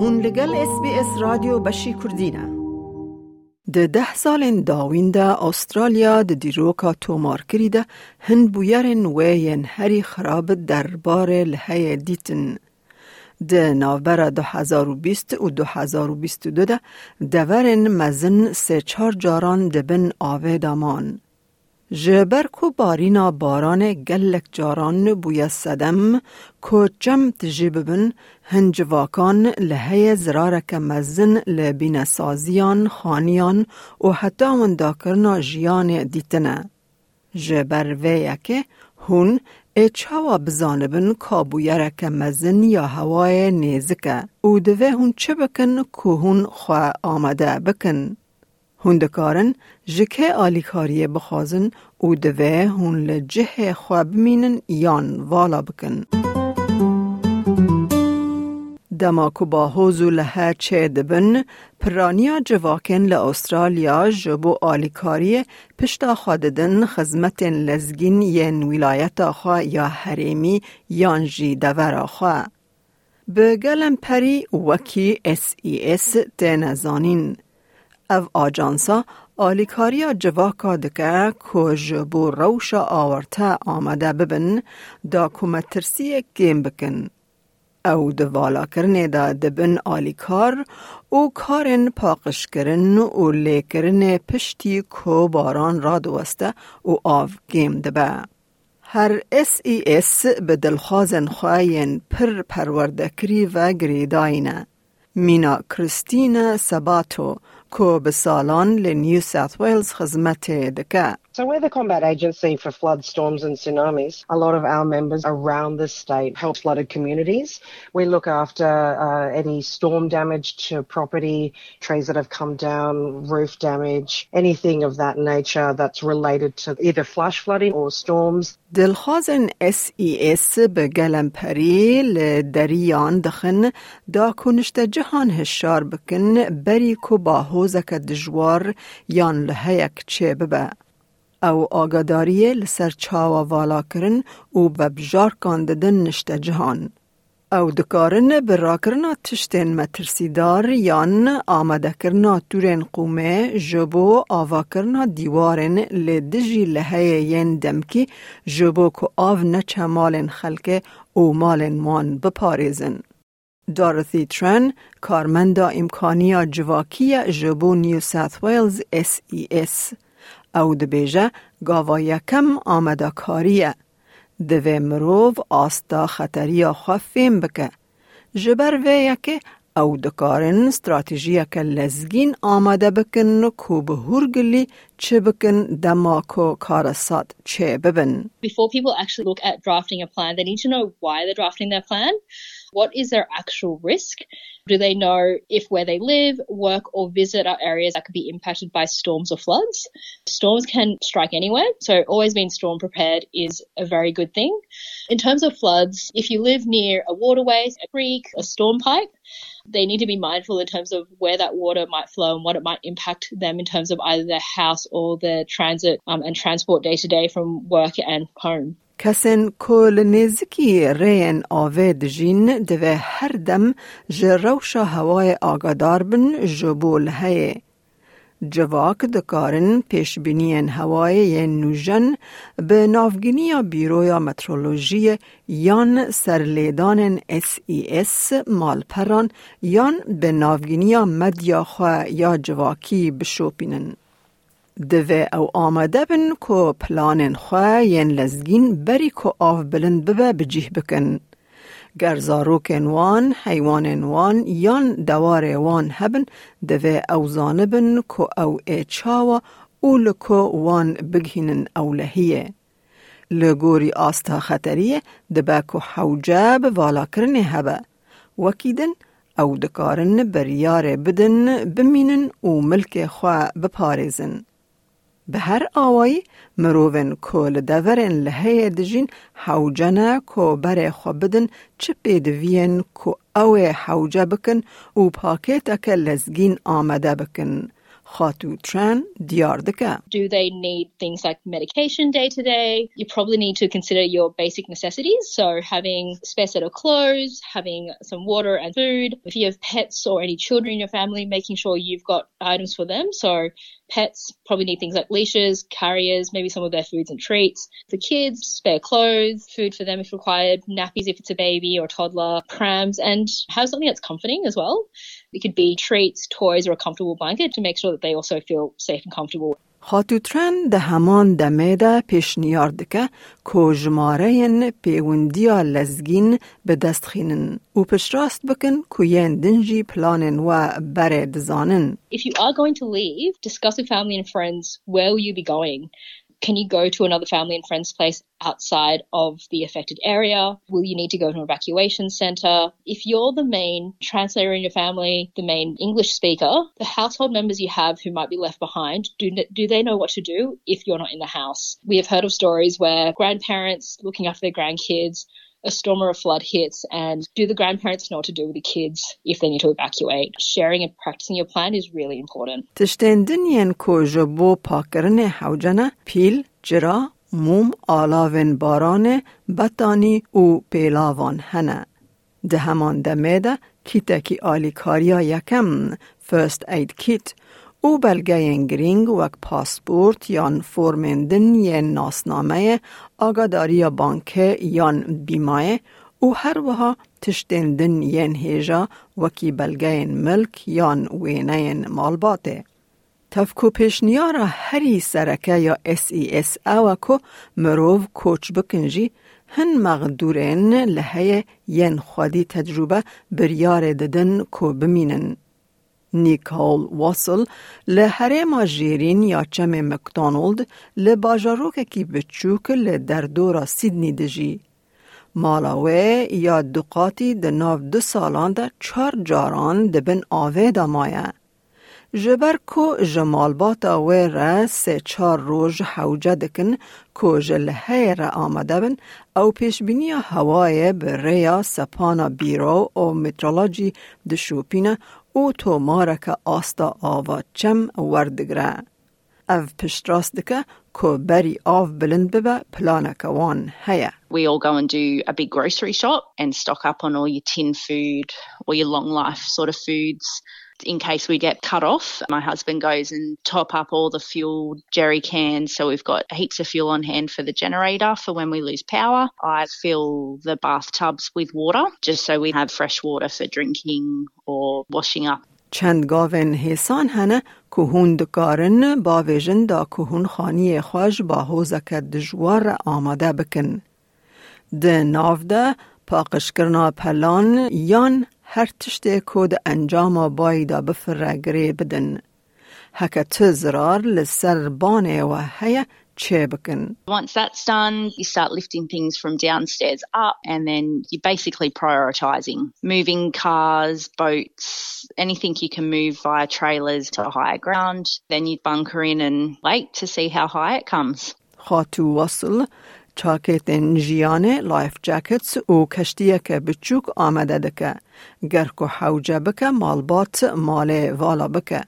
هون لگل اس بی اس رادیو بشی کردینه ده ده سال داوین ده استرالیا ده دیروکا تومار کریده هن بویرن وین هری خراب دربار لحی دیتن ده نوبر 2020 و 2022 ده دورن مزن سه چار جاران دبن آوه دامان. جبر کو بارینا باران گلک جاران بوی صدم کو جم تجیببن هنج واکان لحی زرارک مزن لبین سازیان خانیان و حتی ونداکرنا جیان دیتنه. جبر ویکه هون ای چاوا بزانبن کابویرک مزن یا هوای نیزکه او دوه هون چه بکن که هون خواه آمده بکن. هون دکارن جکه آلیکاریه بخوازن او دوه هون لجه خواه بمینن یان والا بکن. دما کو با حوزو لها چه دبن پرانیا جواکن ل استرالیا جبو آلیکاری پشتا خاددن خزمت لزگین ین ولایت آخوا یا حریمی یان جی دور آخوا. به گلم پری وکی اس ای اس تنزانین. او آجانسا آلیکاریا جواکا دکه که جبو روشا آورتا آمده ببن دا کمترسی گیم بکن. او د والا کرنه دا دبن آلیکار او کارن پاقش کرن او لیکرن پشتی کو باران را دوسته او آف گیم دبه. هر اس ای اس به دلخوازن خواهین پر پروردکری و گریداینه. مینا کریستین سباتو کو به سالان لنیو ساوت ویلز خدمت دکه. So we're the combat agency for flood, storms and tsunamis. A lot of our members around the state help flooded communities. We look after uh, any storm damage to property, trees that have come down, roof damage, anything of that nature that's related to either flash flooding or storms. دلخوازن اس ای اس به گلمپری لدریان دخن دا کنشت جهان هشار بکن بری کو با حوزک دجوار یان لحیک چه ببه. او آگاداری لسر چاوا والا کرن و ببجار کانددن نشت جهان. او دکارن براکرنا تشتین مترسیدار یان آمده کرنا تورین قومه جبو آوا کرنا دیوارن لدجی لحه ین دمکی جبو که آو نچه مالن خلکه او مالن وان بپاریزن. دارثی ترن کارمندا امکانیا جواکی جبو نیو ساث ویلز اس ای اس. او دبیجه گاوا یکم آمده کاریه. دوی مروو آستا خطریا خواه بکه. جبر وی یکه او دکارن استراتیجیه که لزگین آمده بکن کو به هرگلی چه بکن دماکو چه ببن. Before people actually look at drafting a plan, they need to know why they're drafting their plan. What is their actual risk? Do they know if where they live, work, or visit are areas that could be impacted by storms or floods? Storms can strike anywhere, so always being storm prepared is a very good thing. In terms of floods, if you live near a waterway, a creek, a storm pipe, they need to be mindful in terms of where that water might flow and what it might impact them in terms of either their house or their transit um, and transport day to day from work and home. کسین کل نزکی رین آوه دجین دوه هر دم جروش هوای آگادار بن جبول هی. جواک دکارن پیش بینین هوای نوژن به نافگینی بیرویا مترولوژی یان سرلیدان اس ای اس مالپران یان به نافگینی مدیا خواه یا جواکی بشوپینن. دوه او آمده بن کو پلان خواه ین لزگین بری کو آف بلند ببه بجیه بکن. گرزاروکن وان، حیوان وان یان دوار وان هبن دوه او زانبن کو او ایچاوا او لکو وان بگهینن اولهیه. لگوری آستا خطریه دبه کو حوجه والا کرنه هبه. وکیدن او دکارن بریار بدن بمینن و ملک خواه بپارزن. به هر آوایی مروون کل دورن لحه دجین حوجنه کو بره خو بدن چه پیدوین کو او حوجه بکن و پاکت اکه لزگین آمده بکن. Hatutran Diyardika. Do they need things like medication day to day? You probably need to consider your basic necessities. So having a spare set of clothes, having some water and food. If you have pets or any children in your family, making sure you've got items for them. So pets probably need things like leashes, carriers, maybe some of their foods and treats. For kids, spare clothes, food for them if required, nappies if it's a baby or toddler, prams, and have something that's comforting as well. It could be treats, toys, or a comfortable blanket to make sure that they also feel safe and comfortable. خاتوترن ده همان دمه ده پیشنیار که که جماره پیوندیا لزگین به دست خینن و پشراست بکن که ین دنجی پلانن و بره دزانن. If you are going to leave, discuss with family and friends where will you be going. can you go to another family and friends place outside of the affected area? Will you need to go to an evacuation center? If you're the main translator in your family, the main English speaker, the household members you have who might be left behind, do, do they know what to do if you're not in the house? We have heard of stories where grandparents looking after their grandkids a storm or a flood hits and do the grandparents know what to do with the kids if they need to evacuate? Sharing and practicing your plan is really important. تشتندنین کو جبو پاکرن حوجنه پیل جرا موم آلاون باران بطانی او پیلاوان هنه. ده همان دمه ده کیتکی آلیکاریا یکم فرست اید کیت او بلگه گرینگ وک پاسپورت یان فرمندن ی ناسنامه آگاداری بانک یان بیمای او هر وها تشتندن ین هیجا وکی بلگه ملک یان وینه مالباته. تفکو پیشنیارا هری سرکه یا اس ای اس او کو مروو کوچ بکنجی هن مغدورین لحه ین خودی تجربه بریار ددن کو بمینن. نیکول واسل له ما جیرین یا چم مکدونالد له باجاروک کی بچوک له در دورا سیدنی دجی. مالاوه یا دقاتی ده ناو دو سالان ده چار جاران ده بن آوه دا مایه. جبر کو جمالباتا و را سه چار روز حوجه دکن کو جلهه را آمده بن او پیش بینی هوای به ریا سپانا بیرو او مترولوژی دشوپینه او تو مارک آستا آوا چم وردگره. او پشتراست دکه که بری آف بلند ببه پلانک وان هیا. We all go and do a big grocery shop and stock up on all your tin food or your long life sort of foods in case we get cut off. My husband goes and top up all the fuel jerry cans. So we've got heaps of fuel on hand for the generator for when we lose power. I fill the bathtubs with water just so we have fresh water for drinking or washing up. چند گاون حسان هنه که هون دکارن با ویژن دا که هون خانی خوش با حوزک دجوار آماده بکن. ده ناو ده پاقش کرنا پلان یان هر تشتی کود انجام بایدا بفرگری بدن. هکه تزرار لسر بانه و هیه Once that's done, you start lifting things from downstairs up and then you're basically prioritising moving cars, boats, anything you can move via trailers to higher ground. Then you bunker in and wait to see how high it comes. خاتو وصل چاکتین جیانه لایف جاکتس و کشتیه که بچوک آمده دکه گرکو حوجه بکه مالبات مال والا بکه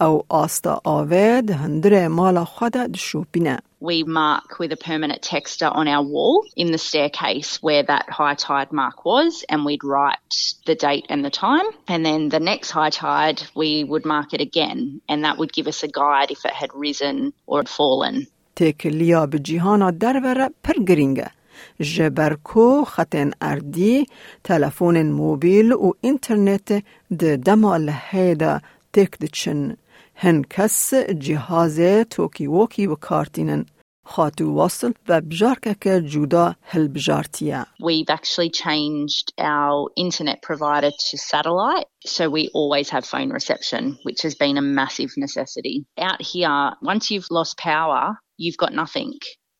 او آستا آوید هندره مال خود دشوپینه we mark with a permanent texter on our wall in the staircase where that high tide mark was, and we'd write the date and the time. And then the next high tide, we would mark it again, and that would give us a guide if it had risen or had fallen. تکلیا به جیهانا در پر گرینگه. جبرکو خطن اردی تلفون موبیل و اینترنت ده دمال هیدا تک دچن هن کس جهاز توکی ووکی و کارتینن خاتو وصل و بجارکه جودا هل بجارتیه. We've actually changed our internet provider to satellite, so we always have phone reception, which has been a massive necessity. Out here, once you've lost power, you've got nothing.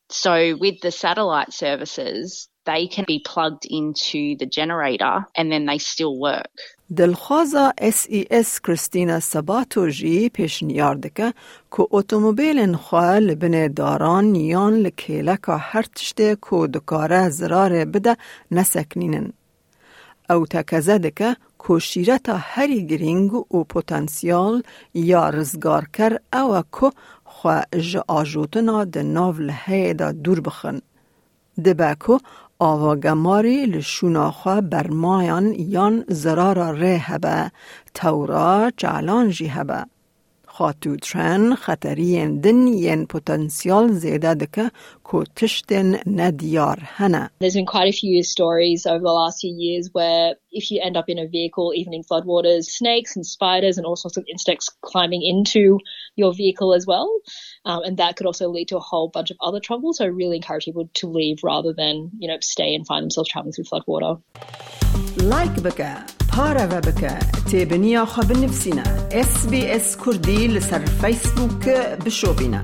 So with the satellite services, they can be plugged into the generator and then they still work. دلخوازا اس ای اس کریستینا سباتو جی پیشنیار دکه که اتومبیل خواه لبن داران یان لکیلکا هر تشته که دکاره زرار بده نسکنینن. او تکزه دکه کوشیرتا هری گرینگ و پوتانسیال یا رزگار کر او که خو ج آجوتنا ده ناو لحه دا دور بخن. دبکو آواگماری لشوناخوا برمایان یان زرارا ره هبه تورا چالان جی هبه. خاتوترن خطرین دن ین پتانسیال زیده دکه کو تشتن ندیار هنه. There's been quite a few stories over the last few years where if you end up in a vehicle, even in floodwaters, snakes and spiders and all sorts of insects climbing into your vehicle as well. Um, and that could also lead to a whole bunch of other trouble. So I really encourage people to leave rather than, you know, stay and find themselves traveling through floodwater. لایک بکە پارەوە بکە تێبنییا خە بنفسینە SسBS کوردی لەسەر فیسبووک بشۆبینە.